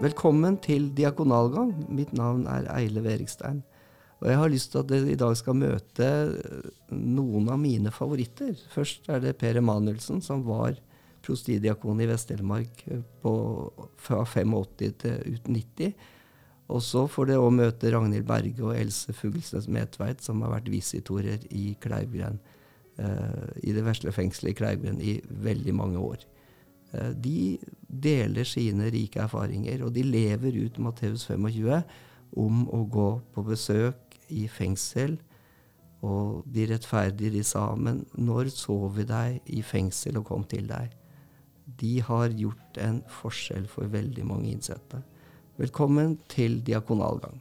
Velkommen til Diakonalgang. Mitt navn er Eile Verikstein. Og jeg har lyst til at dere i dag skal møte noen av mine favoritter. Først er det Per Emanuelsen, som var prostidiakon i Vest-Telemark fra 85 til ut 90. Og så får dere òg møte Ragnhild Berge og Else Fuglesnes Medtveit, som har vært visitorer i Kleivgren, eh, i det vesle fengselet i Kleivgren i veldig mange år. Eh, de deler sine rike erfaringer, og de lever ut Matteus 25 om å gå på besøk i fengsel. Og de rettferdige, de sa, men når så vi deg i fengsel og kom til deg? De har gjort en forskjell for veldig mange innsatte. Velkommen til diakonalgang.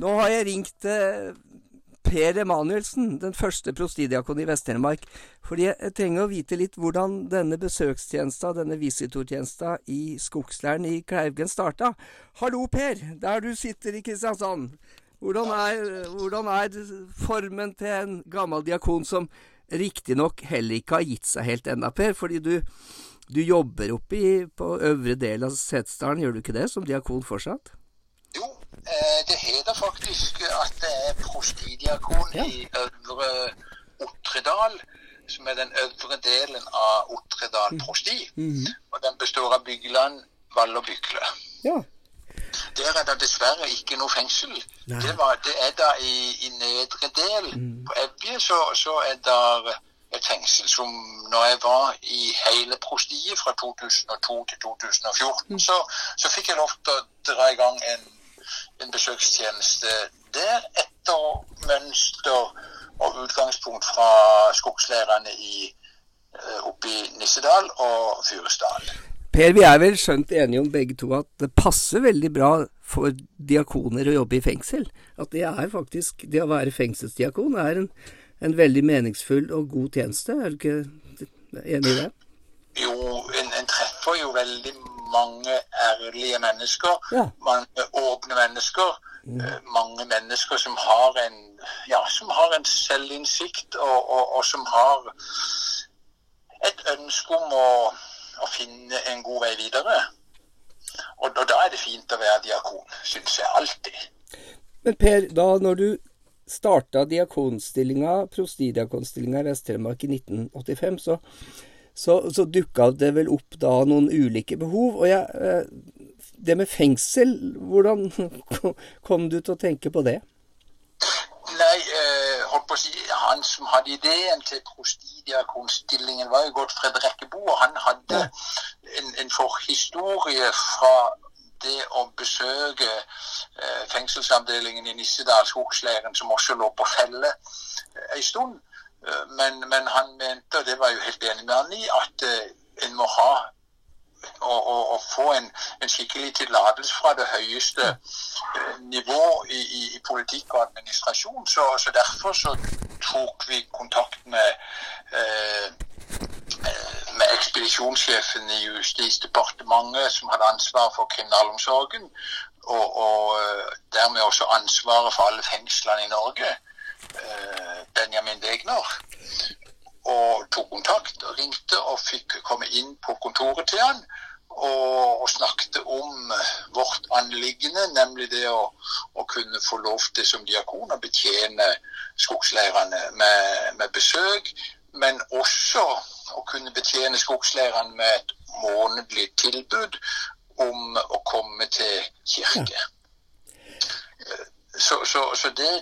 Nå har jeg ringt eh, Per Emanuelsen, den første prostidiakon i Vest-Telemark, fordi jeg trenger å vite litt hvordan denne besøkstjenesta, denne visitortjenesta i skogsleiren i Kleivgen starta. Hallo, Per, der du sitter i Kristiansand. Hvordan er, hvordan er formen til en gammel diakon som riktignok heller ikke har gitt seg helt ennå, Per? Fordi du, du jobber oppe på øvre del av Setesdalen, gjør du ikke det, som diakon fortsatt? Eh, det heter faktisk at det er prostidiakon ja. i Øvre Otredal, som er den øvre delen av Otredal prosti. Mm -hmm. Og den består av Bygland, Vall og Bykle. Ja. Der er det dessverre ikke noe fengsel. Det, var, det, er da i, i nedre del. Mm. På Evje så, så, er det et fengsel som når jeg var i hele prostiet fra 2002 til 2014, mm. så, så fikk jeg lov til å dra i gang en en besøkstjeneste der etter mønster og utgangspunkt fra skogsleirene i, eh, oppe i Nissedal og Fyresdal. Per, vi er vel skjønt enige om begge to at det passer veldig bra for diakoner å jobbe i fengsel? At det er faktisk Det å være fengselsdiakon er en, en veldig meningsfull og god tjeneste, er du ikke enig i det? Jo, en, en treffer jo veldig mange ærlige mennesker. Ja. Mange åpne mennesker. Mm. Eh, mange mennesker som har en, ja, som har en selvinnsikt, og, og, og, som har et ønske om å, å, finne en god vei videre. Og, og da er det fint å være diakon, syns jeg alltid. Men Per, da når du starta diakonstillinga, prostidiakonstillinga i Vest-Telemark i 1985, så så, så dukka det vel opp da noen ulike behov. Og jeg, eh, det med fengsel, hvordan kom du til å tenke på det? Nei, eh, holdt på å si, han som hadde ideen til prostidiakonstillingen, var jo Gottfred Rekkebo. Og han hadde en, en forhistorie fra det å besøke eh, fengselsavdelingen i Nissedal, skogsleiren, som også lå på felle eh, en stund. Eh, men, men, han mente, og det var jeg jo helt enig med han i, at uh, en må ha og få en, en, skikkelig tillatelse fra det høyeste uh, nivå i, i, i, politikk og administrasjon. Så, så, derfor så tok vi kontakt med eh, med ekspedisjonssjefen i Justisdepartementet, som hadde ansvar for kriminalomsorgen, og, og dermed også ansvaret for alle fengslene i Norge. Eh, Benjamin Wegner. Og tok kontakt og ringte og fikk komme inn på kontoret til han. Og, og snakket om vårt anliggende, nemlig det å, å, kunne få lov til som diakon å betjene skogsleirene med, med, besøk. Men også å kunne betjene skogsleirene med et månedlig tilbud om å komme til kirke. Eh, så, så, så det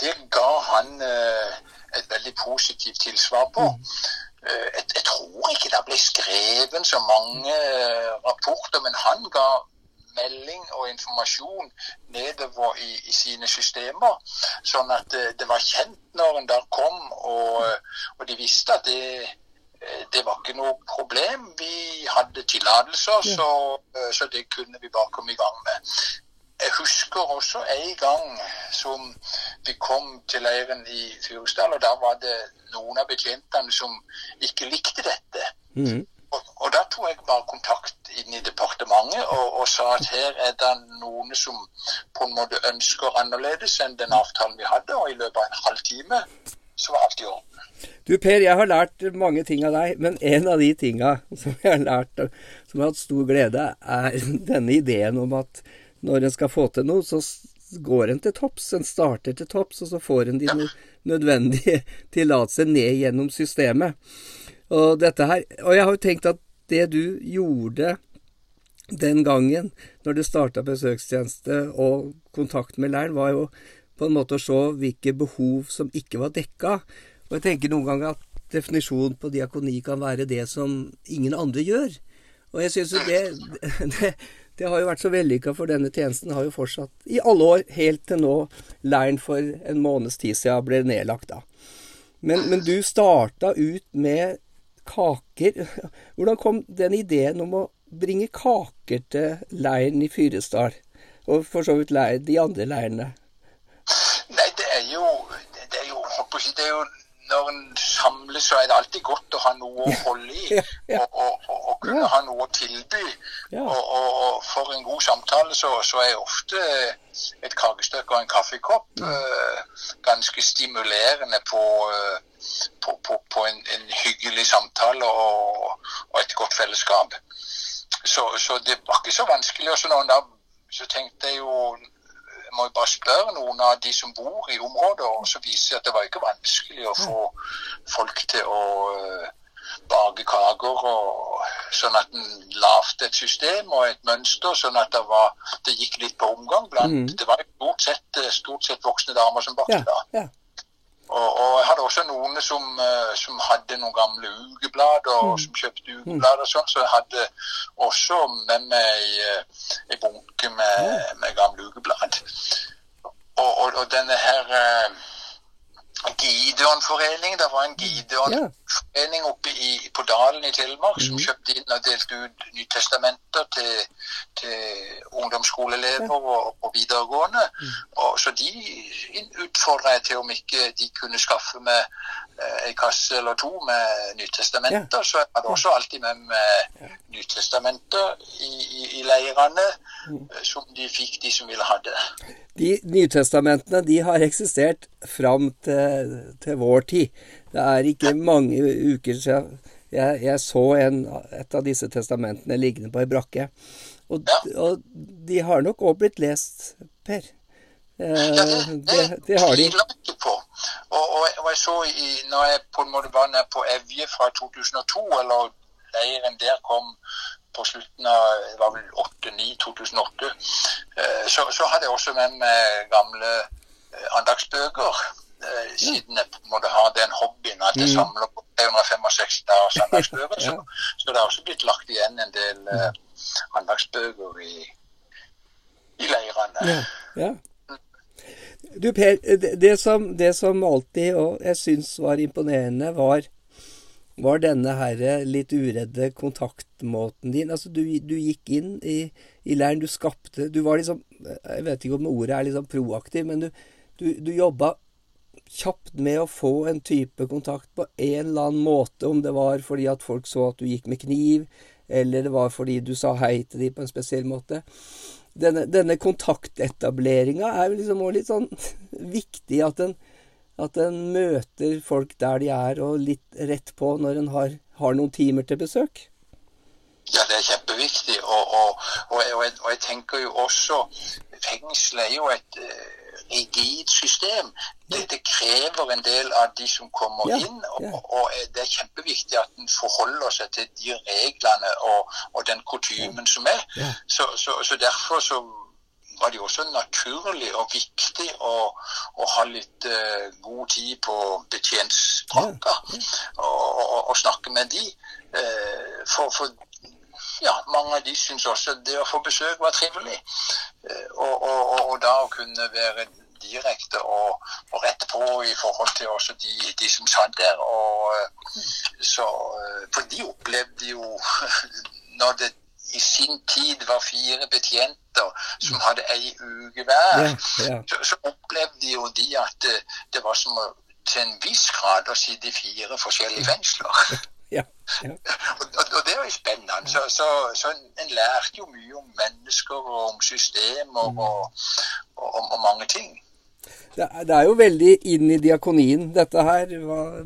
det ga han eh, et veldig positivt tilsvar på. Mm. Eh, jeg, jeg, tror ikke det ble skrevet så mange eh, rapporter, men han ga melding og informasjon nedover i, i sine systemer. Sånn at det, det, var kjent når en der kom, og, og de visste at det, det var ikke noe problem. Vi hadde tillatelser, så, så, det kunne vi bare komme i gang med. Jeg husker også en gang som vi kom til leiren i Fyresdal, og da var det noen av betjentene som ikke likte dette. Mm. Og, og, da tok jeg bare kontakt inn i departementet og, og, sa at her er det noen som på en måte ønsker annerledes enn den avtalen vi hadde. Og i løpet av en halvtime så var alt i orden. Du Per, jeg har lært mange ting av deg, men en av de tinga som jeg har lært, som jeg har hatt stor glede er denne ideen om at når en skal få til noe, så går en til topps. En starter til topps, og så får en de nødvendige tillatelser ned gjennom systemet. Og dette her Og jeg har jo tenkt at det du gjorde den gangen, når du starta besøkstjeneste og kontakt med leiren, var jo på en måte å se hvilke behov som ikke var dekka. Og jeg tenker noen ganger at definisjonen på diakoni kan være det som ingen andre gjør. Og jeg syns jo det, det, det, har jo vært så vellykka, for denne tjenesten har jo fortsatt i alle år, helt til nå leiren for en måneds tid siden ble nedlagt, da. Men, men du starta ut med kaker. Hvordan kom den ideen om å bringe kaker til leiren i Fyresdal? Og for så vidt leir, de andre leirene? Nei, det er jo Det er jo, det er jo når en samles, så er det alltid godt å ha noe å holde i. Og, og, og, og, kunne ha noe å tilby. Og, for en god samtale så, så er ofte et kakestykke og en kaffekopp uh, ganske stimulerende på, uh, på, på, på en, en, hyggelig samtale og, et godt fellesskap. Så, så, det var ikke så vanskelig. Og så, da, så tenkte jeg jo må jo bare spørre noen av de som bor i området, og så viser det at det var ikke vanskelig å få folk til å bage bake kaker. Og, sånn at en lagde et system og et mønster, sånn at det, var, det gikk litt på omgang blant mm. Det var stort sett, eh, stort sett voksne damer som bakte ja, da. Ja. Og, og, jeg hadde også noen som, uh, som hadde noen gamle ukeblader, og mm. som kjøpte ukeblader og sånn, så jeg hadde også med meg en bunke med, med gamle ukeblad. Og, og, og, denne her uh, Gideon-forening. Det var en Gideon-forening oppe i, på Dalen i Telemark som mhm. kjøpte inn og delte ut Nytestamenter til, til ungdomsskoleelever og, og, videregående. Mm. Og, så de utfordra jeg til om ikke de kunne skaffe meg eh, kasse eller to med Nytestamenter. Så jeg hadde også alltid med meg Nytestamenter i, i, i leirene, som de fikk, de som ville ha det. De Nytestamentene de har eksistert fram til, til, vår tid. Det er ikke mange uker siden jeg, jeg så en, et av disse testamentene liggende på ei brakke. Og, og, de har nok òg blitt lest, Per. Eh, ja, det, det, det, har de. På. Og, og, og, jeg så i, når jeg på en måte var nede på Evje fra 2002, eller leiren der kom på slutten av det var vel 8-9-2008, eh, så, så, hadde jeg også med meg gamle eh, andagsbøker. Eh, siden jeg måtte ha den hobbyen at jeg mm. samler på 365 dagers andagsbøker. Så, så, det har også blitt lagt igjen en del andagsbøker i, i leirene. Ja, ja. Du Per, det, det, som, det som alltid, og jeg syns var imponerende, var var denne her litt uredde kontaktmåten din. Altså, du, du gikk inn i, i leiren, du skapte Du var liksom Jeg vet ikke om ordet er liksom proaktiv, men du, du, du jobba kjapt med å få en type kontakt på en eller annen måte, om det var fordi at folk så at du gikk med kniv, eller det var fordi du sa hei til dem på en spesiell måte. Denne, denne kontaktetableringa er jo liksom også litt sånn viktig at en at en møter folk der de er, og litt rett på når en har, har noen timer til besøk? Ja, det er kjempeviktig. Og, og, og, jeg, og jeg, tenker jo også Fengsel er jo et uh, rigid system. Det, det, krever en del av de som kommer ja, inn. Og, og, det er kjempeviktig at en forholder seg til de reglene og, den kutymen som er. Ja. Så, så, så, derfor så var det jo også naturlig og viktig å, å ha litt uh, god tid på ja, ja. og, og, og, snakke med de. Uh, for, for, ja, mange av de syns også det å få besøk var trivelig. Uh, og, og, da å kunne være direkte og, og, rett på i forhold til også de, de som satt der. Og, så, for de opplevde jo når det i sin tid var fire betjenter som hadde ei uke hver, ja, ja. Så, så, opplevde jo de at det, det var som å, til en viss grad å sitte i fire forskjellige fengsler. Ja, og, og, det var jo spennende. Så, så, så, en lærte jo mye om mennesker og om systemer mm. og, og, og mange ting. det, er, det er jo veldig inn i diakonien, dette her.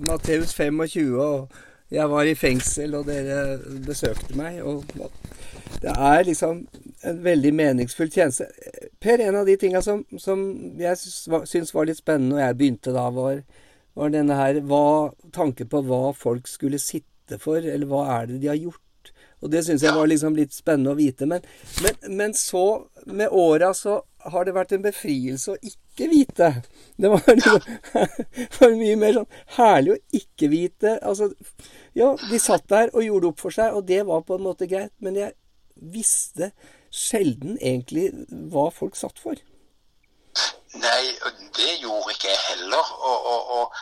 Matteus 25, og jeg var i fengsel, og dere besøkte meg. og Det er liksom en veldig meningsfull tjeneste. Per, en av de tinga som, som, jeg syns var litt spennende når jeg begynte da, var, var denne her hva, Tanken på hva folk skulle sitte for, eller hva er det de har gjort? Og det syns jeg var liksom litt spennende å vite. Men, men, men så, med åra, så har det vært en befrielse å ikke vite. Det var, det var mye mer sånn herlig å ikke vite. Altså, ja, de satt der og gjorde opp for seg, og det var på en måte greit. Men jeg visste sjelden egentlig hva folk satt for. Nei, det gjorde ikke jeg heller. Og, og, og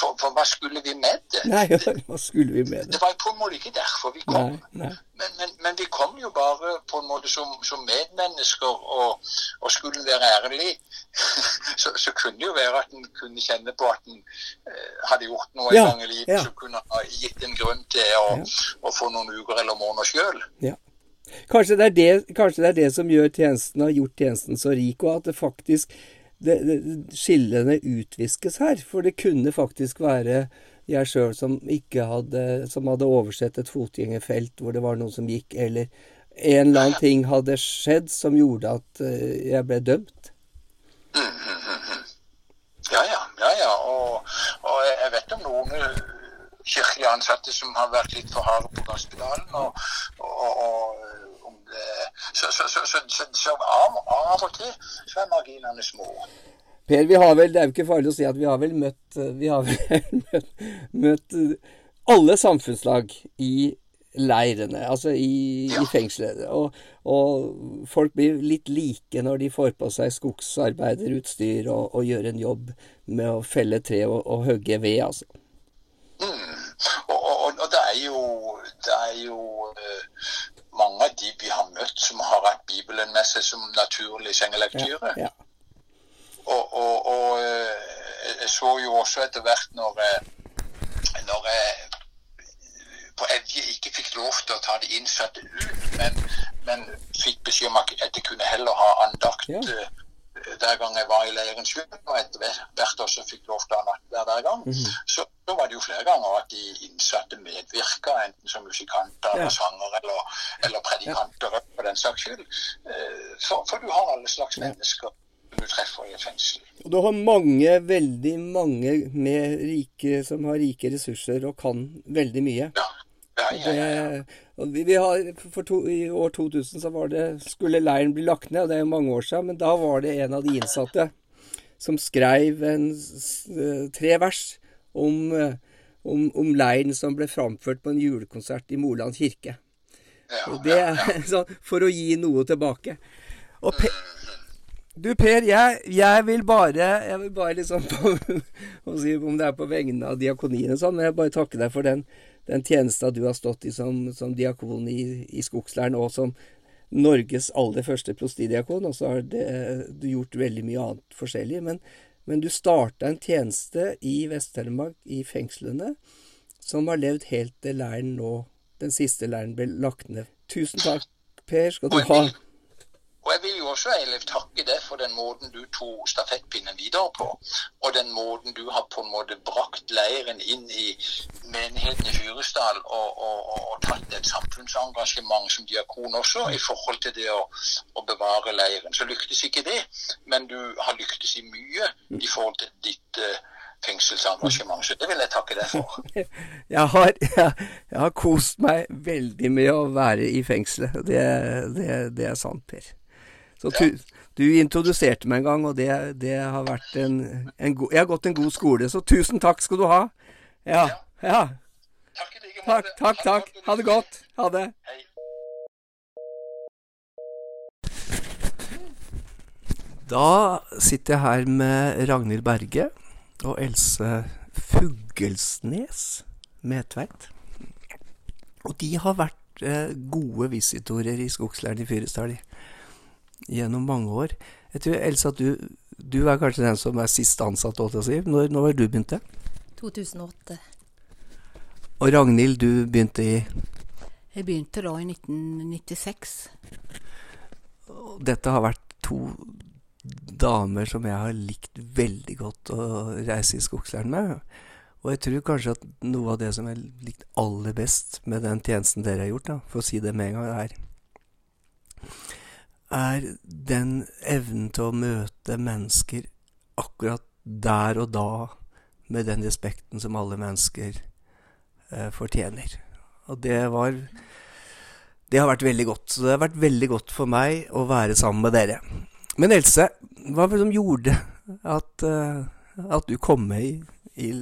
for, for, hva skulle vi med det? Nei, hva skulle vi med det? Det var på en måte ikke derfor vi kom. Nei, nei. Men, men, men, vi kom jo bare på en måte som, som medmennesker, og, og skulle være ærlig, så, så, kunne det jo være at en kunne kjenne på at en eh, hadde gjort noe ja, en gang i livet ja. som kunne ha gitt en grunn til å, ja. å få noen uker eller måneder sjøl. Ja. Kanskje det, det, kanskje det, er det, som gjør tjenesten, har gjort tjenesten så rik, og at det faktisk det, skillene utviskes her. For det kunne faktisk være jeg sjøl som ikke hadde Som hadde oversett et fotgjengerfelt hvor det var noen som gikk, eller en eller annen ting hadde skjedd som gjorde at uh, jeg ble dømt. Ja, ja. ja, ja. Og, og jeg vet om noen kirkelige ansatte som har vært litt for harde på gasspedalen. Og, og, og så, så, så, så, av, av og til så er marginene små. Per, vi har vel, det er jo ikke farlig å si at vi har vel møtt, vi har vel møtt, møtt alle samfunnslag i leirene, altså i, ja. i fengselet. Og, og, folk blir litt like når de får på seg skogsarbeiderutstyr og, og gjør en jobb med å felle tre og, og hogge ved, altså. Mm. Og, og, det er jo, det er jo uh, mange av de vi har møtt som har hatt Bibelen med seg som naturlig sengelektyre. Ja, ja. Og, og, og, eh, jeg så jo også etter hvert når jeg, når jeg på Evje ikke fikk lov til å ta de innsatte ut, men, men fikk beskjed om at jeg kunne heller ha andakt ja. Hver gang jeg var i leiren sjøl, og etter hvert også fikk lov til å ha nattverd hver gang, mm -hmm. så, så, var det jo flere ganger at de innsatte medvirka, enten som musikanter eller sanger eller, eller predikanter, ja. for den saks skyld. Eh, for, for, du har alle slags mennesker du treffer i et fengsel. Og du har mange, veldig mange med rike, som har rike ressurser og kan veldig mye. Ja. Ja, ja, ja, det, vi, har, to, I år 2000 så var det, skulle leiren bli lagt ned, og det er jo mange år siden, men da var det en av de innsatte som skrev en, tre vers om, om, om, leiren som ble framført på en julekonsert i Moland kirke. Det, så, for å gi noe tilbake. Og pe du Per, jeg, jeg, vil bare Jeg vil bare liksom Om det er på vegne av diakonien og sånn, men jeg bare takke deg for den, den tjenesta du har stått i som, som diakon i, i Skogsleiren, og som Norges aller første prostidiakon. Og så har det, du gjort veldig mye annet forskjellig. Men, men du starta en tjeneste i Vest-Telemark, i fengslene, som har levd helt til leiren nå, den siste leiren ble lagt ned. Tusen takk, Per, skal du ha. Og jeg vil jo også Eilif, takke deg for den måten du tok stafettpinnen videre på. Og den måten du har på en måte brakt leiren inn i menigheten i Fyresdal og, og, og, tatt et samfunnsengasjement som diakon også i forhold til det å, å, bevare leiren. Så lyktes ikke det, men du har lyktes i mye i forhold til ditt uh, fengselsengasjement. Så det vil jeg takke deg for. Jeg har, jeg, jeg har kost meg veldig med å være i fengselet. Det, det, det er sant, Per. Så du, du introduserte meg en gang, og det, det har vært en, en god Jeg har gått en god skole, så tusen takk skal du ha. Ja. ja. Takk, takk, takk, takk. Ha det godt. Ha det. Da sitter jeg her med Ragnhild Berge og Else Fuggelsnes Medtveit. Og de har vært eh, gode visitorer i skogsleiren i Fyresdal gjennom mange år. Jeg tror, Elsa, du, du er kanskje den som er sist ansatt, holdt jeg si. Når, når var du begynte? 2008. Og Ragnhild, du begynte i Jeg begynte da i 1996. Dette har vært to damer som jeg har likt veldig godt å reise i skogsleiren med. Og jeg tror kanskje at noe av det som jeg har likt aller best med den tjenesten dere har gjort, da, for å si det med en gang, er er den evnen til å møte mennesker akkurat der og da med den respekten som alle mennesker eh, fortjener. Og det var Det har vært veldig godt. Så det har vært veldig godt for meg å være sammen med dere. Men Else, hva var det som gjorde at, uh, at du kom med i, i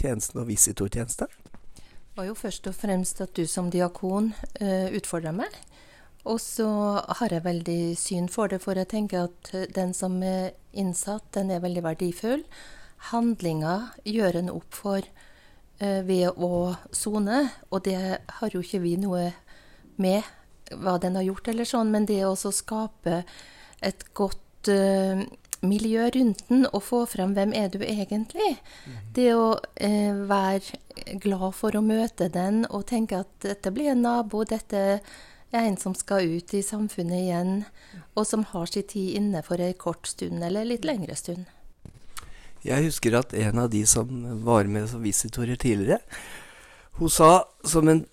tjenesten og visitortjeneste? Det var jo først og fremst at du som diakon eh, utfordra meg. Og så har jeg veldig syn for det, for jeg tenker at den som er innsatt, den er veldig verdifull. Handlinga gjør en opp for uh, ved å sone, og det har jo ikke vi noe med hva den har gjort eller sånn, men det å skape et godt uh, miljø rundt den og få frem hvem er du egentlig. Mm. Det å eh, være glad for å møte den og tenke at dette blir en nabo, dette en som skal ut i samfunnet igjen, og som har sin tid inne for ei kort stund eller litt lengre stund. Jeg husker at en av de som var med som visitorer tidligere, hun sa som en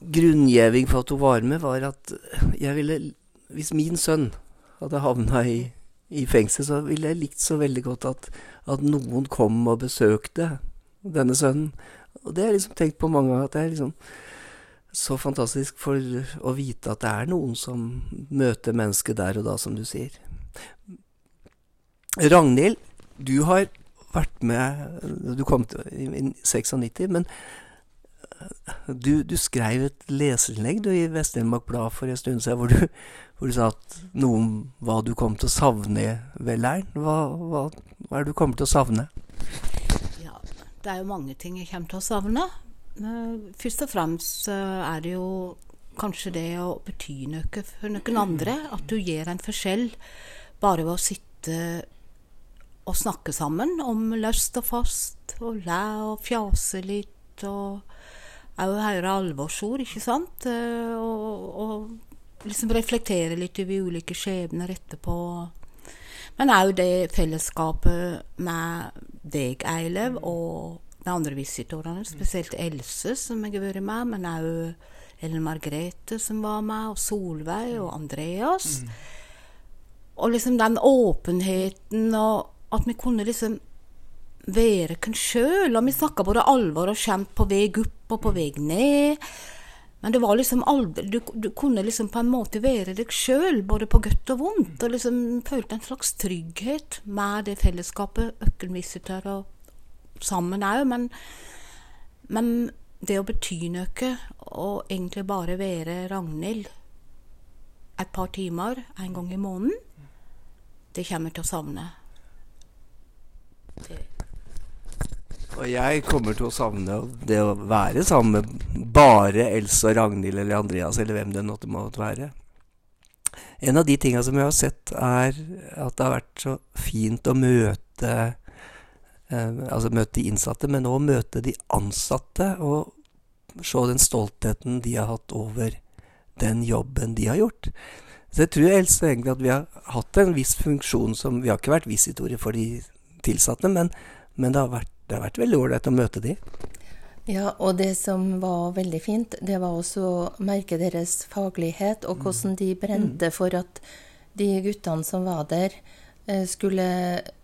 grunngjeving for at hun var med, var at jeg ville Hvis min sønn hadde havna i, i fengsel, så ville jeg likt så veldig godt at, at, noen kom og besøkte denne sønnen. Og det har jeg liksom tenkt på mange ganger, at er liksom så fantastisk for å vite at det er noen som møter mennesket der og da, som du sier. Ragnhild, du har vært med Du kom til i 96, men du, du skrev et leserinnlegg i Vest-Telemark Blad for en stund siden hvor du, hvor du, sa at noe om hva du kom til å savne ved leiren. Hva, hva, hva, er det du kommer til å savne? Ja, det er jo mange ting jeg kommer til å savne. Først og fremst er det jo kanskje det å bety noe for noen andre. At du gjør en forskjell bare ved å sitte og snakke sammen om løst og fast, og le og fjase litt. og òg høre alvorsord, ikke sant? Eh, og, og liksom reflektere litt over ulike skjebner etterpå. Men òg det fellesskapet med deg, Eilev, og de andre visitorene, spesielt Else, som jeg har vært med, men òg Ellen Margrethe, som var med, og Solveig og Andreas. Mm. Og liksom den åpenheten, og at vi kunne liksom være oss sjøl. Og vi snakka både alvor og skjemt på vei opp og på vei ned. Men det var liksom aldri du, du, kunne liksom på en måte være deg sjøl, både på godt og vondt. Og liksom følte en slags trygghet med det fellesskapet Økkelvisitor og sammen òg. Men, men, det å bety noe, og egentlig bare være Ragnhild et par timer en gang i måneden, det kommer jeg til å savne. Det. Og jeg kommer til å savne det å være sammen med bare Else og Ragnhild eller Andreas eller hvem det måtte være. En av de tinga som jeg har sett, er at det har vært så fint å møte Altså møte de innsatte, men òg møte de ansatte og se den stoltheten de har hatt over den jobben de har gjort. Så jeg tror Else egentlig at vi har hatt en viss funksjon som Vi har ikke vært visitorer for de tilsatte, men, men det har vært det har vært veldig ålreit å møte de. Ja, og det som var veldig fint, det var også å merke deres faglighet, og mm. hvordan de brente mm. for at de guttene som var der, eh, skulle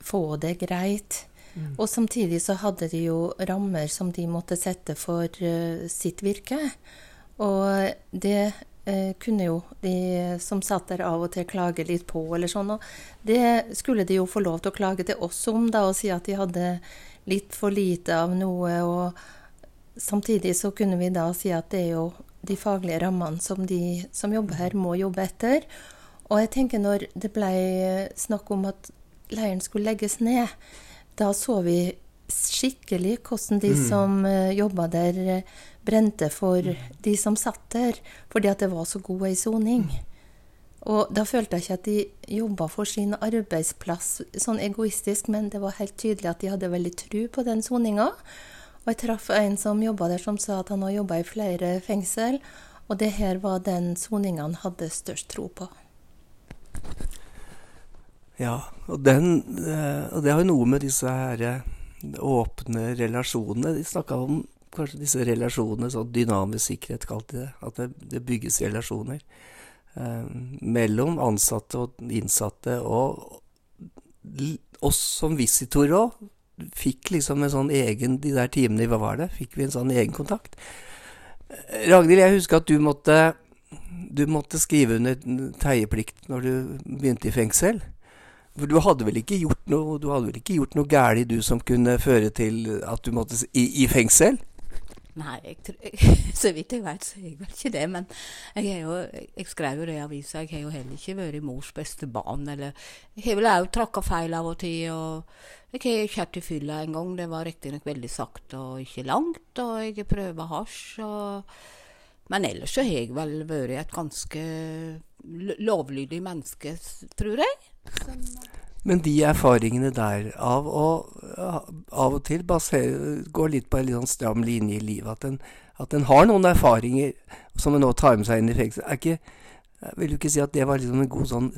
få det greit. Mm. Og samtidig så hadde de jo rammer som de måtte sette for uh, sitt virke. Og det uh, kunne jo de som satt der av og til klage litt på, eller sånn. Og det skulle de jo få lov til å klage til oss om, da, og si at de hadde litt for lite av noe. Og samtidig så kunne vi da si at det er jo de faglige rammene som de som jobber her, må jobbe etter. Og jeg tenker når det ble snakk om at leiren skulle legges ned, da så vi skikkelig hvordan de mm. som uh, jobba der, brente for de som satt der, fordi at det var så god ei soning. Og da følte jeg ikke at de jobba for sin arbeidsplass sånn egoistisk, men det var helt tydelig at de hadde veldig tro på den soninga. Og jeg traff en som jobba der, som sa at han har jobba i flere fengsel, og det her var den soninga han hadde størst tro på. Ja, og, den, eh, og det har jo noe med disse her eh, åpne relasjonene De snakka om kanskje disse relasjonene, sånn dynamisk sikkerhet kalte de det. At det, det bygges relasjoner eh, mellom ansatte og innsatte. Og oss som visitorer òg fikk liksom en sånn egen De der timene hva var det? fikk vi en sånn egen kontakt. Ragnhild, jeg husker at du måtte, du måtte skrive under teieplikt når du begynte i fengsel. For du hadde vel ikke gjort noe du hadde vel ikke gjort noe galt, du, som kunne føre til at du måtte i, i fengsel? Nei, jeg, så vidt jeg vet, så er jeg vel ikke det. Men jeg, jo, jeg skrev jo det i avisa. Jeg har jo heller ikke vært mors beste barn. Eller jeg har vel òg tråkka feil av og til. Og jeg har kjørt i fylla en gang. Det var riktignok veldig sakte og ikke langt. Og jeg har prøvd hasj. Og, men ellers så har jeg vel vært et ganske lovlydig menneske, tror jeg. Men de erfaringene der, av å av og til basere, gå litt på en litt sånn stram linje i livet, at en, at en har noen erfaringer som en nå tar med seg inn i fengsel, er ikke vil du ikke si at det var liksom en god sånn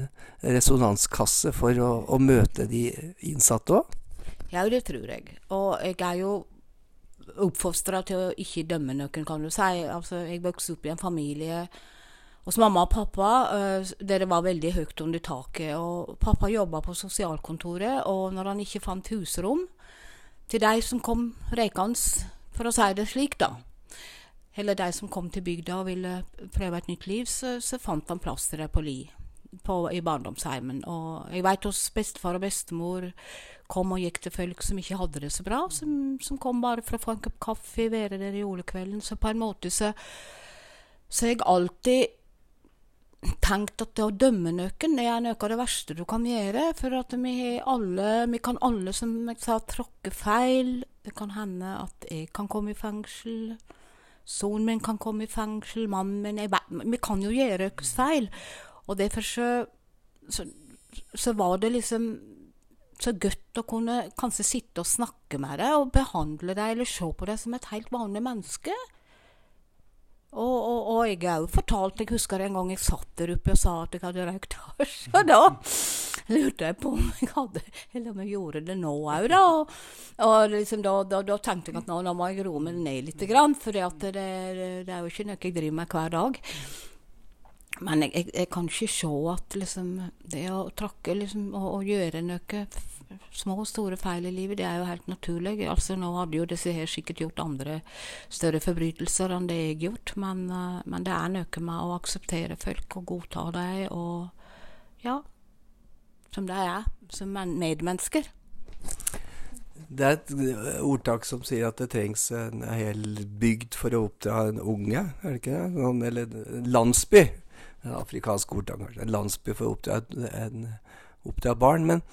resonanskasse for å, å møte de innsatte òg? Ja, det tror jeg. Og jeg er jo oppfostra til å ikke dømme noen, kan du si. Altså, jeg vokste opp i en familie hos mamma og pappa, der det var veldig høyt under taket. Og pappa jobba på sosialkontoret, og når han ikke fant husrom til de som kom reikende, for å si det slik, da, eller de som kom til bygda og ville prøve et nytt liv, så, så fant han plass til dem på Li. På, i barndomsheimen. Og jeg veit hos bestefar og bestemor kom og gikk til folk som ikke hadde det så bra, som, som kom bare for å få en kopp kaffe, være der i julekvelden. Så på en måte så så jeg alltid tenkt at det å dømme noen er noe av det verste du kan gjøre. For at vi, alle, vi kan alle, som jeg sa, tråkke feil. Det kan hende at jeg kan komme i fengsel. Sonen min kan komme i fengsel. Mannen min jeg, Vi kan jo gjøre oss feil. Og derfor så, så, så var det liksom så godt å kunne kanskje sitte og snakke med deg og behandle deg eller se på deg som et helt vanlig menneske. Og, og, og, jeg har jo fortalt Jeg husker en gang jeg satt der oppe og sa at jeg hadde røykt hasj. Og da lurte jeg på om jeg hadde Eller om jeg gjorde det nå òg, da. Og, og liksom da, da, da, tenkte jeg at nå, nå må jeg roe meg ned litt. For det, det, det, er jo ikke noe jeg driver med hver dag. Men jeg, jeg, jeg kan ikke se at liksom, det å trakke liksom, og, og gjøre noe små og store feil i livet, det er jo helt naturlig. Altså, nå hadde jo disse her sikkert gjort andre større forbrytelser enn det jeg har gjort, men, uh, men, det er noe med å akseptere folk og godta dem, og ja, som de er, som medmennesker. Det er et eh, ordtak som sier at det trengs en hel bygd for å oppdra en unge, er det ikke det? Eller en landsby. En afrikansk ordtak, kanskje. En landsby for å oppdra, en, oppdra barn. Men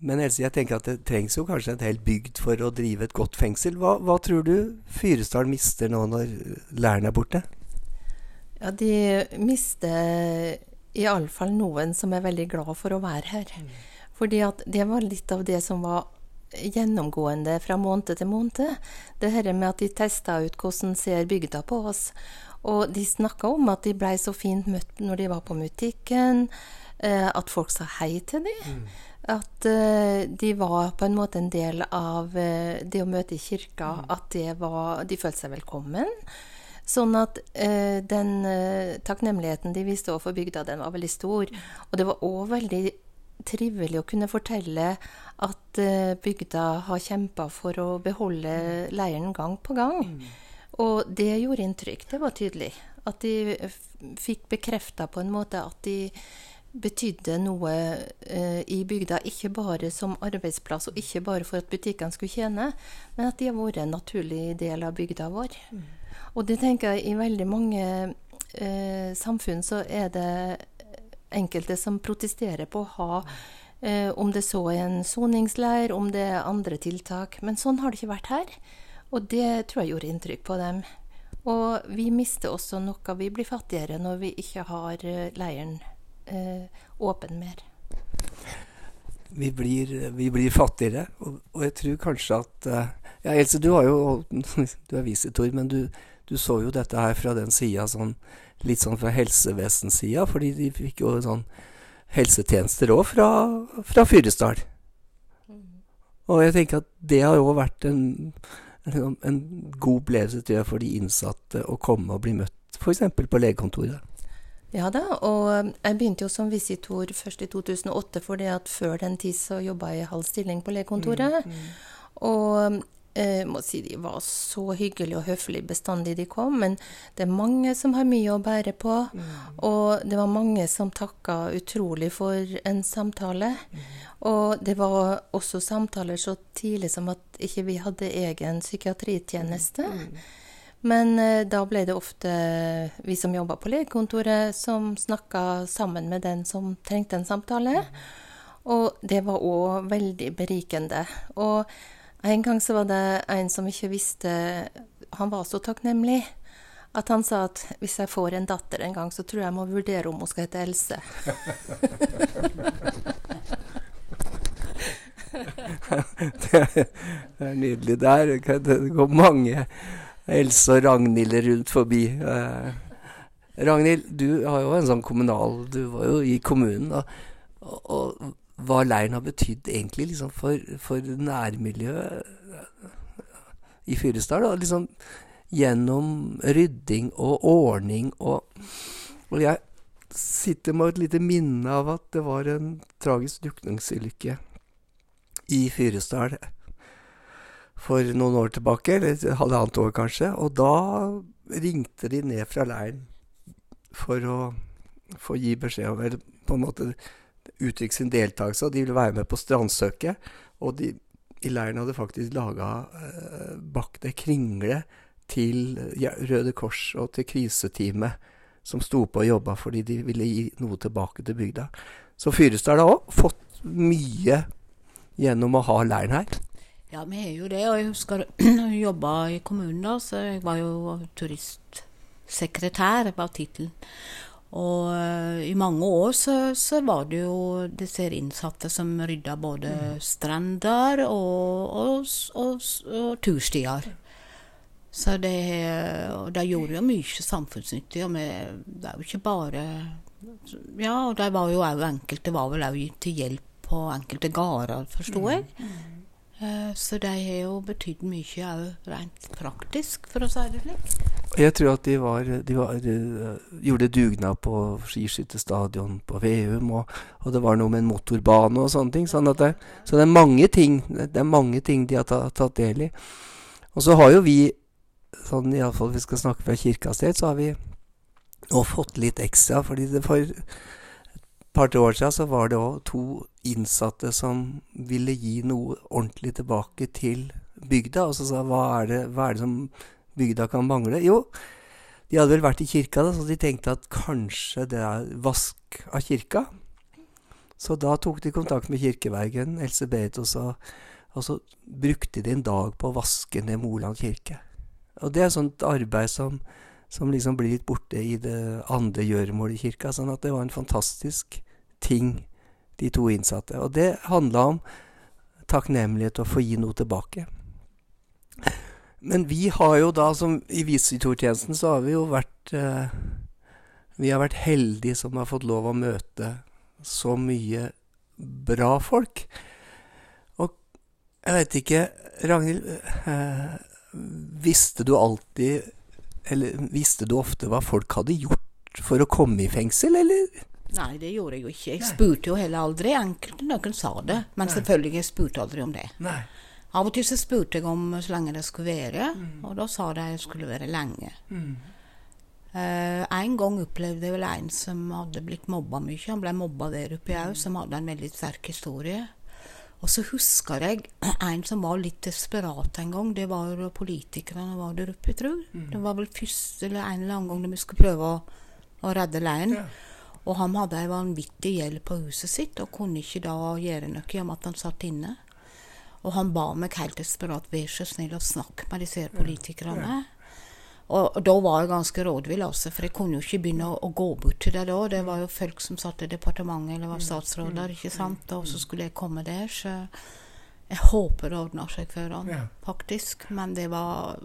men Else, jeg tenker at det trengs jo kanskje en hel bygd for å drive et godt fengsel. Hva, hva tror du Fyresdal mister nå når læreren er borte? Ja, De mister iallfall noen som er veldig glad for å være her. Mm. Fordi at det var litt av det som var gjennomgående fra måned til måned. Det her med at de testa ut hvordan ser bygda på oss. Og de snakka om at de blei så fint møtt når de var på butikken. Eh, at folk sa hei til dem. Mm. At uh, de var på en måte en del av uh, det å møte i kirka. Mm. At var, de følte seg velkommen. Sånn at uh, den takknemligheten de viste overfor bygda, den var veldig stor. Og det var òg veldig trivelig å kunne fortelle at bygda har kjempa for å beholde mm. leiren gang på gang. Mm. Og det gjorde inntrykk. Det var tydelig. At de fikk bekrefta på en måte at de betydde noe eh, i bygda, ikke bare som arbeidsplass og ikke bare for at butikkene skulle tjene, men at de har vært en naturlig del av bygda vår. Mm. Og det tenker jeg i veldig mange eh, samfunn så er det enkelte som protesterer på å ha eh, om det så er en soningsleir, om det er andre tiltak. Men sånn har det ikke vært her. Og det tror jeg gjorde inntrykk på dem. Og vi mister også noe. Vi blir fattigere når vi ikke har eh, leiren åpen mer. Vi blir, vi blir fattigere, og, og, jeg tror kanskje at uh, Ja, Else, du har jo Du er visitor, men du, du, så jo dette her fra den sida, sånn, litt sånn fra helsevesenssida, fordi de fikk jo sånn helsetjenester òg fra, fra Fyresdal. Og jeg tenker at det har jo vært en, en, en god opplevelse tror jeg, for de innsatte å komme og bli møtt f.eks. på legekontoret. Ja da, og jeg begynte jo som visitor først i 2008, fordi at før den tid så jobba jeg i halv stilling på legekontoret. Mm, mm. Og jeg må si de var så hyggelige og høflige bestandig de kom, men det er mange som har mye å bære på. Mm. Og det var mange som takka utrolig for en samtale. Mm. Og det var også samtaler så tidlig som at ikke vi hadde egen psykiatritjeneste. Mm. Men eh, da ble det ofte vi som jobba på legekontoret, som snakka sammen med den som trengte en samtale. Og det var òg veldig berikende. Og en gang så var det en som ikke visste Han var så takknemlig at han sa at hvis jeg får en datter en gang, så tror jeg jeg må vurdere om hun skal hete Else. det er nydelig. Der det går mange Else og Ragnhild rundt forbi. Eh, Ragnhild, du har jo en sånn kommunal Du var jo i kommunen. Og, og, og hva leiren har betydd egentlig liksom for, for nærmiljøet i Fyresdal. Liksom, gjennom rydding og ordning og Og jeg sitter med et lite minne av at det var en tragisk drukningsulykke i Fyresdal for noen år tilbake, eller halvannet år kanskje. Og da ringte de ned fra leiren for å få gi beskjed om Eller på en måte uttrykke sin deltakelse, og de ville være med på strandsøket. Og de i leiren hadde faktisk laga eh, bakte kringle til ja, Røde Kors og til kriseteamet som sto på og jobba fordi de ville gi noe tilbake til bygda. Så Fyresdal har òg fått mye gjennom å ha leiren her. Ja, vi har jo det. Og jeg husker jeg jobba i kommunen da, så jeg var jo turistsekretær, var tittelen. Og uh, i mange år så, så, var det jo disse innsatte som rydda både mm. strender og, og, og, og turstier. Så det, de gjorde jo mye samfunnsnyttig. Og med, det er jo ikke bare Ja, og de var jo òg enkelte var vel òg til hjelp på enkelte gårder, forsto jeg. Mm. Uh, så de har jo betydd mye òg rent praktisk, for å si det slik. Jeg tror at de, var, de var, uh, gjorde dugnad på skiskytterstadion på Veum, og, og, det var noe med en motorbane og sånne ting. Sånn det, så det er mange ting det er mange ting de har tatt, del i. Og så har jo vi, sånn iallfall vi skal snakke fra kirkas del, så har vi nå fått litt ekstra. fordi det for et par-tre år siden så var det òg to innsatte som ville gi noe ordentlig tilbake til bygda. Og så sa hva er det, hva er det som bygda kan mangle? Jo, de hadde vel vært i kirka, da, så de tenkte at kanskje det er vask av kirka. Så da tok de kontakt med kirkevergen, Else Berit, og så, og så brukte de en dag på å vaske ned Moland kirke. Og det er sånt arbeid som, som liksom blir litt borte i det andre gjøremålet i kirka. Sånn at det var en fantastisk ting, de to innsatte. Og det handla om takknemlighet og å få gi noe tilbake. Men vi har jo da, som i visitortjenesten, så har vi jo vært eh, Vi har vært heldige som har fått lov å møte så mye bra folk. Og jeg vet ikke Ragnhild, eh, visste du alltid Eller visste du ofte hva folk hadde gjort for å komme i fengsel, eller? Nei, det gjorde jeg jo ikke. Jeg spurte jo heller aldri. Enkelte noen sa det, men Nei. selvfølgelig jeg spurte aldri om det. Nei. Av og til så spurte jeg om så lenge det skulle være, mm. og da sa de det skulle være lenge. Mm. Uh, en gang opplevde jeg vel en som hadde blitt mobba mye. Han ble mobba der oppe òg, som hadde en veldig sterk historie. Og så husker jeg en som var litt desperat en gang. Det var politikerne var der oppe, jeg tror. Mm. Det var vel første eller en eller annen gang de skulle prøve å, å redde leiren. Ja. Og han hadde ei vanvittig gjeld på huset sitt, og kunne ikke da gjøre noe om at han satt inne. Og han ba meg helt desperat vær så snill å snakke med disse politikerne. Og, og, da var jeg ganske rådvill, altså, for jeg kunne jo ikke begynne å, å gå bort til det da. Det var jo folk som satt i departementet eller var statsråder, ikke sant. Og så skulle jeg komme der, så jeg håper det ordna seg for han, faktisk. Men det var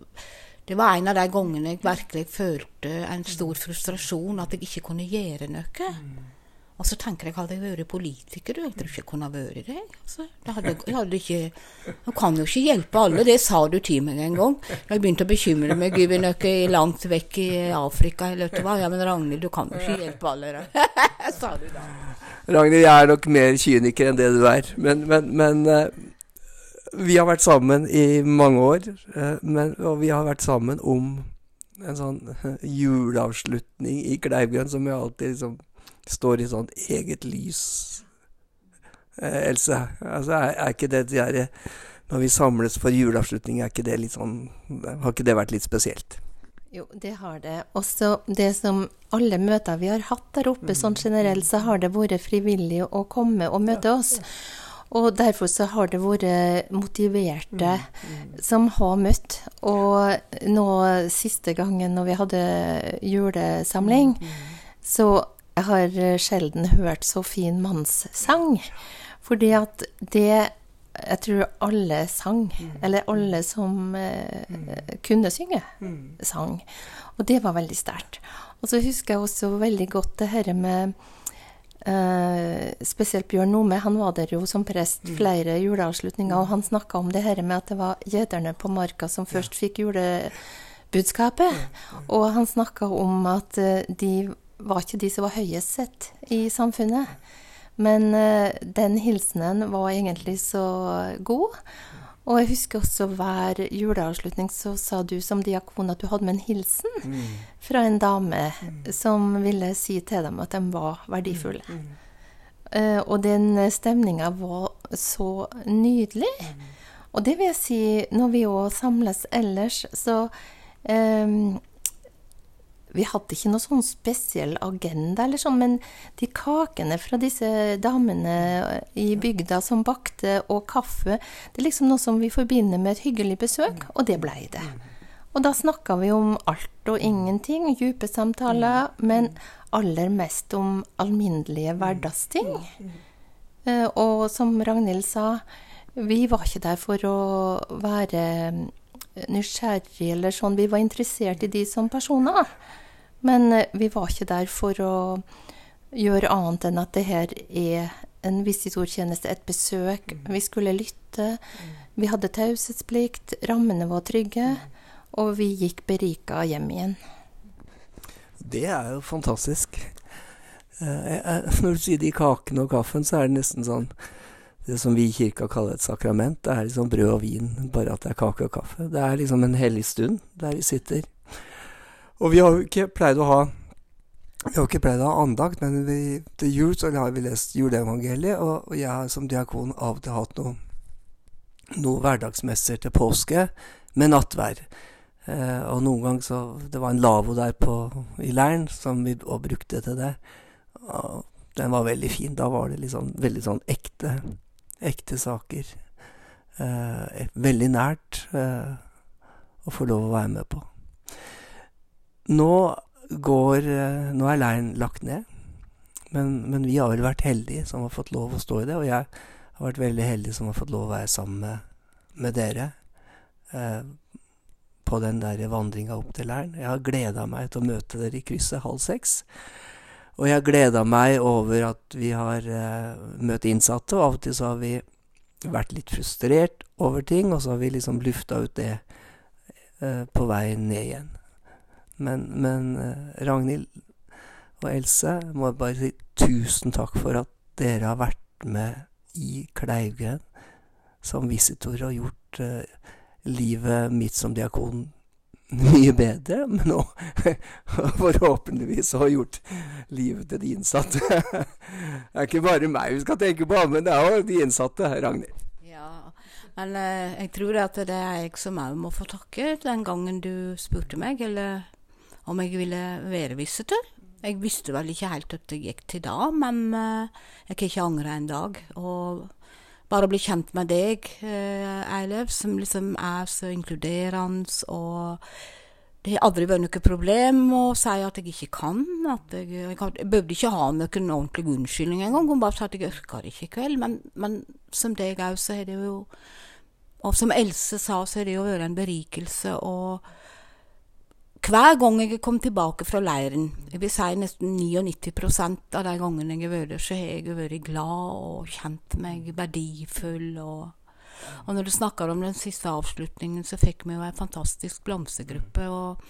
det var en av de gangene jeg virkelig følte en stor frustrasjon, at jeg ikke kunne gjøre noe. Og så tenker jeg, hadde jeg vært politiker, jeg tror ikke jeg kunne vært det. Altså, det hadde, jeg hadde ikke, jeg kan jo ikke hjelpe alle, det sa du til meg en gang. Da Jeg begynte å bekymre meg, Gud, noe langt vekk i Afrika, eller vet du hva. Ja, men Ragnhild, du kan jo ikke hjelpe alle, da. sa du da. Ragnhild, jeg er nok mer kyniker enn det du er. Men, men, men uh, vi har vært sammen i mange år, uh, men, og vi har vært sammen om en sånn juleavslutning i Kleivgrønn som jo alltid liksom står i sånn eget lys. Eh, Else, altså er, er, ikke det de der, Når vi samles for juleavslutning, er ikke det litt sånn Har ikke det vært litt spesielt? Jo, det har det. Også det som alle møter vi har hatt der oppe, sånn generelt, så har det vært frivillig å komme og møte oss. Og derfor så har det vært motiverte som har møtt. Og nå siste gangen når vi hadde julesamling, så jeg har sjelden hørt så fin mannssang. Fordi at det Jeg tror alle sang. Eller alle som eh, kunne synge, sang. Og det var veldig sterkt. Og så husker jeg også veldig godt det her med Uh, spesielt Bjørn Nome, han var der jo som prest flere juleavslutninger, og han snakka om det her med at det var gjederne på marka som først fikk julebudskapet. Og han snakka om at uh, de var ikke de som var høyest sett i samfunnet. Men uh, den hilsenen var egentlig så god. Og jeg husker også hver juleavslutning så sa du som diakon at du hadde med en hilsen mm. fra en dame mm. som ville si til dem at de var verdifulle. Uh, og den stemninga var så nydelig. Og det vil jeg si, når vi òg samles ellers, så um, vi hadde ikke noe sånn spesiell agenda, eller sånn, men de kakene fra disse damene i bygda som bakte, og kaffe, det er liksom noe som vi forbinder med et hyggelig besøk, og det blei det. Og da snakka vi om alt og ingenting, dype samtaler, men aller mest om alminnelige hverdagsting. Eh, og som Ragnhild sa, vi var ikke der for å være nysgjerrig eller sånn, vi var interessert i de som personer. Men eh, vi var ikke der for å gjøre annet enn at det her er en visitortjeneste, et besøk. Mm. Vi skulle lytte. Mm. Vi hadde taushetsplikt. Rammene var trygge. Mm. Og vi gikk berika hjem igjen. Det er jo fantastisk. Eh, når du sier de kakene og kaffen, så er det nesten sånn det som vi i kirka kaller et sakrament. Det er liksom brød og vin, bare at det er kake og kaffe. Det er liksom en hellig stund der vi sitter. Og vi har jo ikke pleid å ha vi har ikke pleid å ha andakt, men vi, til jul så har vi lest juleevangeliet, og, og jeg har som diakon av og til hatt noen noe hverdagsmesser til påske med nattvær. Eh, og noen ganger så Det var en lavvo der på, i leiren som vi også brukte til det. Og den var veldig fin. Da var det liksom veldig sånn ekte, ekte saker. Eh, veldig nært eh, å få lov å være med på. Nå går eh, Nå er leiren lagt ned. Men, men, vi har vel vært heldige som har fått lov å stå i det. Og jeg har vært veldig heldig som har fått lov å være sammen med, med dere eh, på den der vandringa opp til leiren. Jeg har gleda meg til å møte dere i krysset halv seks. Og jeg har gleda meg over at vi har eh, møtt innsatte, og av og til så har vi vært litt frustrert over ting, og så har vi liksom lufta ut det eh, på vei ned igjen. Men, men eh, Ragnhild og Else må bare si tusen takk for at dere har vært med i Kleivgren som visitor og gjort uh, livet mitt som diakon mye bedre, men òg forhåpentligvis har gjort livet til de innsatte. det er ikke bare meg vi skal tenke på, men det er òg de innsatte, Ragnhild. Ja, men uh, jeg tror at det er jeg som òg må få takke den gangen du spurte meg, eller om jeg ville være visitor. Jeg visste vel ikke helt at det gikk til da, men uh, jeg kan ikke angre en dag. Og bare å bli kjent med deg, uh, Eilev, som liksom er så inkluderende og det har aldri vært noe problem å si at jeg ikke kan. Jeg, jeg, jeg behøvde ikke ha noen ordentlig unnskyldning engang. Hun bare sa at jeg orker ikke i kveld. Men, men som deg òg, så er det jo Og som Else sa, så er det jo vært en berikelse. og hver gang jeg kom tilbake fra leiren, jeg vil si nesten 99 av de gangene jeg har vært der, så har jeg vært glad og kjent meg verdifull. Og, og når du snakker om den siste avslutningen, så fikk vi jo en fantastisk blomstergruppe. Og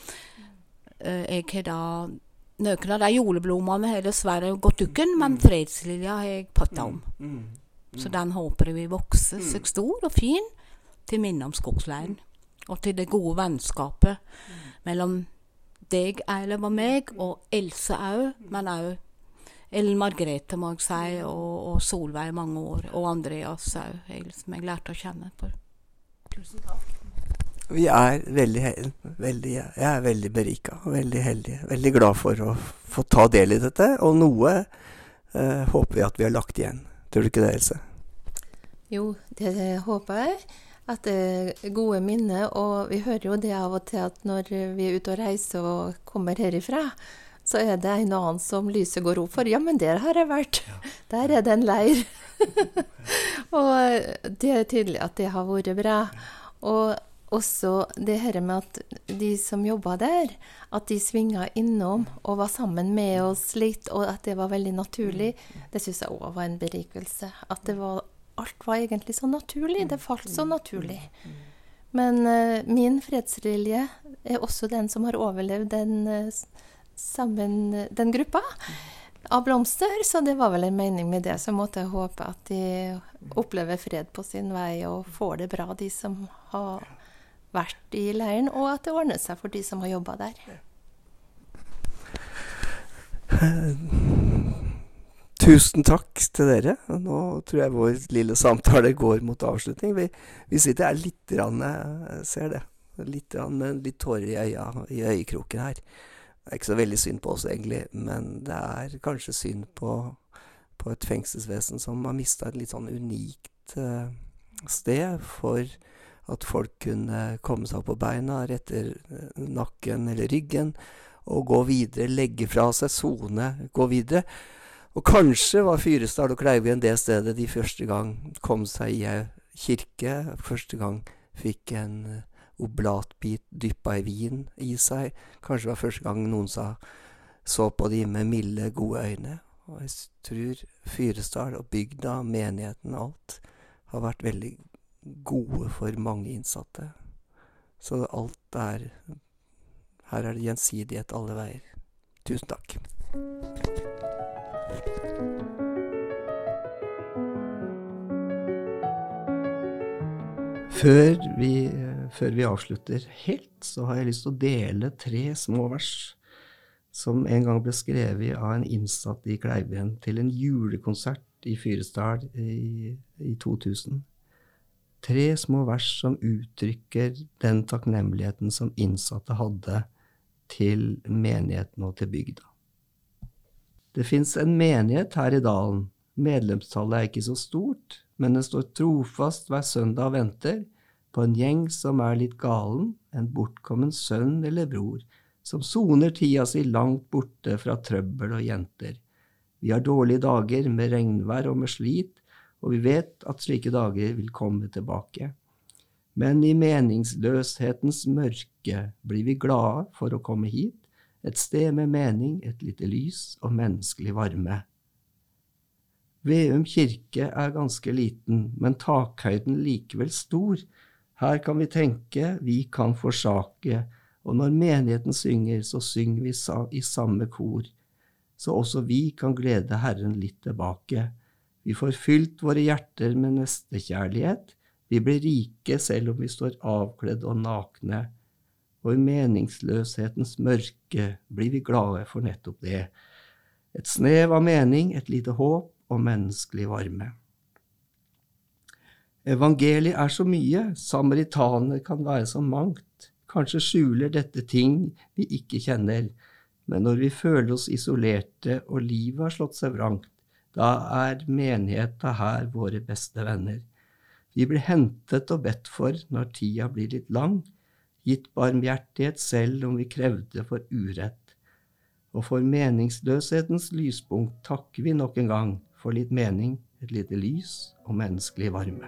uh, jeg har da Noen av de juleblomstene har dessverre gått dukken, men fredslilja har jeg potta om. Så den håper jeg vil vokse seg stor og fin, til minne om skogsleiren. Og til det gode vennskapet mellom deg, Eilev og meg, og Else òg, men òg Ellen Margrethe, må jeg si, og, og Solveig i mange år, og Andreas òg, som jeg lærte å kjenne. på. Tusen takk. Vi er veldig, veldig Jeg er veldig berika og veldig heldig. Veldig glad for å få ta del i dette. Og noe eh, håper vi at vi har lagt igjen. Tror du ikke det, Else? Jo, det håper jeg. At det er gode minner. Og vi hører jo det av og til at når vi er ute og reiser og kommer herifra, så er det en annen som lyset går opp for. Ja, men der har jeg vært. Der er det en leir. og det er tydelig at det har vært bra. Og også det her med at de som jobba der, at de svinga innom og var sammen med oss litt, og at det var veldig naturlig, det syns jeg òg var en berikelse. At det var Alt var egentlig så naturlig. Det falt så naturlig. Men uh, min fredsrilje er også den som har overlevd den, uh, sammen, den gruppa av blomster, så det var vel en mening med det. Så måtte jeg håpe at de opplever fred på sin vei og får det bra, de som har vært i leiren, og at det ordner seg for de som har jobba der. Tusen takk til dere. Nå tror jeg vår lille samtale går mot avslutning. Vi, vi sitter her litt rann, jeg ser det. Litt rann, med litt tårer i øya, i øyekroken her. Det er ikke så veldig synd på oss, egentlig, men det er kanskje synd på, på et fengselsvesen som har mista et litt sånn unikt uh, sted for at folk kunne komme seg opp på beina, rette nakken eller ryggen, og gå videre, legge fra seg, sone, gå videre. Og kanskje var Fyresdal og Kleivgrend det stedet de første gang kom seg i ei kirke, første gang fikk en oblatbit dyppa i vin i seg. Kanskje var første gang noen sa, så på de med milde, gode øyne. Og jeg tror Fyresdal og bygda, menigheten og alt, har vært veldig gode for mange innsatte. Så alt er Her er det gjensidighet alle veier. Tusen takk. Før vi, før vi, avslutter helt, så har jeg lyst til å dele tre små vers som en gang ble skrevet av en innsatt i Kleivgrend til en julekonsert i Fyresdal i, i 2000. Tre små vers som uttrykker den takknemligheten som innsatte hadde til menigheten og til bygda. Det fins en menighet her i dalen. Medlemstallet er ikke så stort, men den står trofast hver søndag og venter på en gjeng som er litt galen, en bortkommen sønn eller bror, som soner tida si langt borte fra trøbbel og jenter. Vi har dårlige dager med regnvær og med slit, og vi vet at slike dager vil komme tilbake. Men i meningsløshetens mørke blir vi glade for å komme hit, et sted med mening, et lite lys og menneskelig varme. Veum kirke er ganske liten, men takhøyden likevel stor. Her kan vi tenke, vi kan forsake, og når menigheten synger, så synger vi i samme kor, så også vi kan glede Herren litt tilbake. Vi får fylt våre hjerter med nestekjærlighet, vi blir rike selv om vi står avkledd og nakne og i meningsløshetens mørke blir vi glade for nettopp det. Et snev av mening, et lite håp og menneskelig varme. Evangeliet er så mye, samaritaner kan være så mangt, kanskje skjuler dette ting vi ikke kjenner, men når vi føler oss isolerte og livet har slått seg vrangt, da er menigheta her våre beste venner. Vi blir hentet og bedt for når tida blir litt lang, gitt barmhjertighet selv om vi krevde for urett. Og for meningsløshetens lyspunkt takker vi nok en gang for litt mening, et lite lys og menneskelig varme.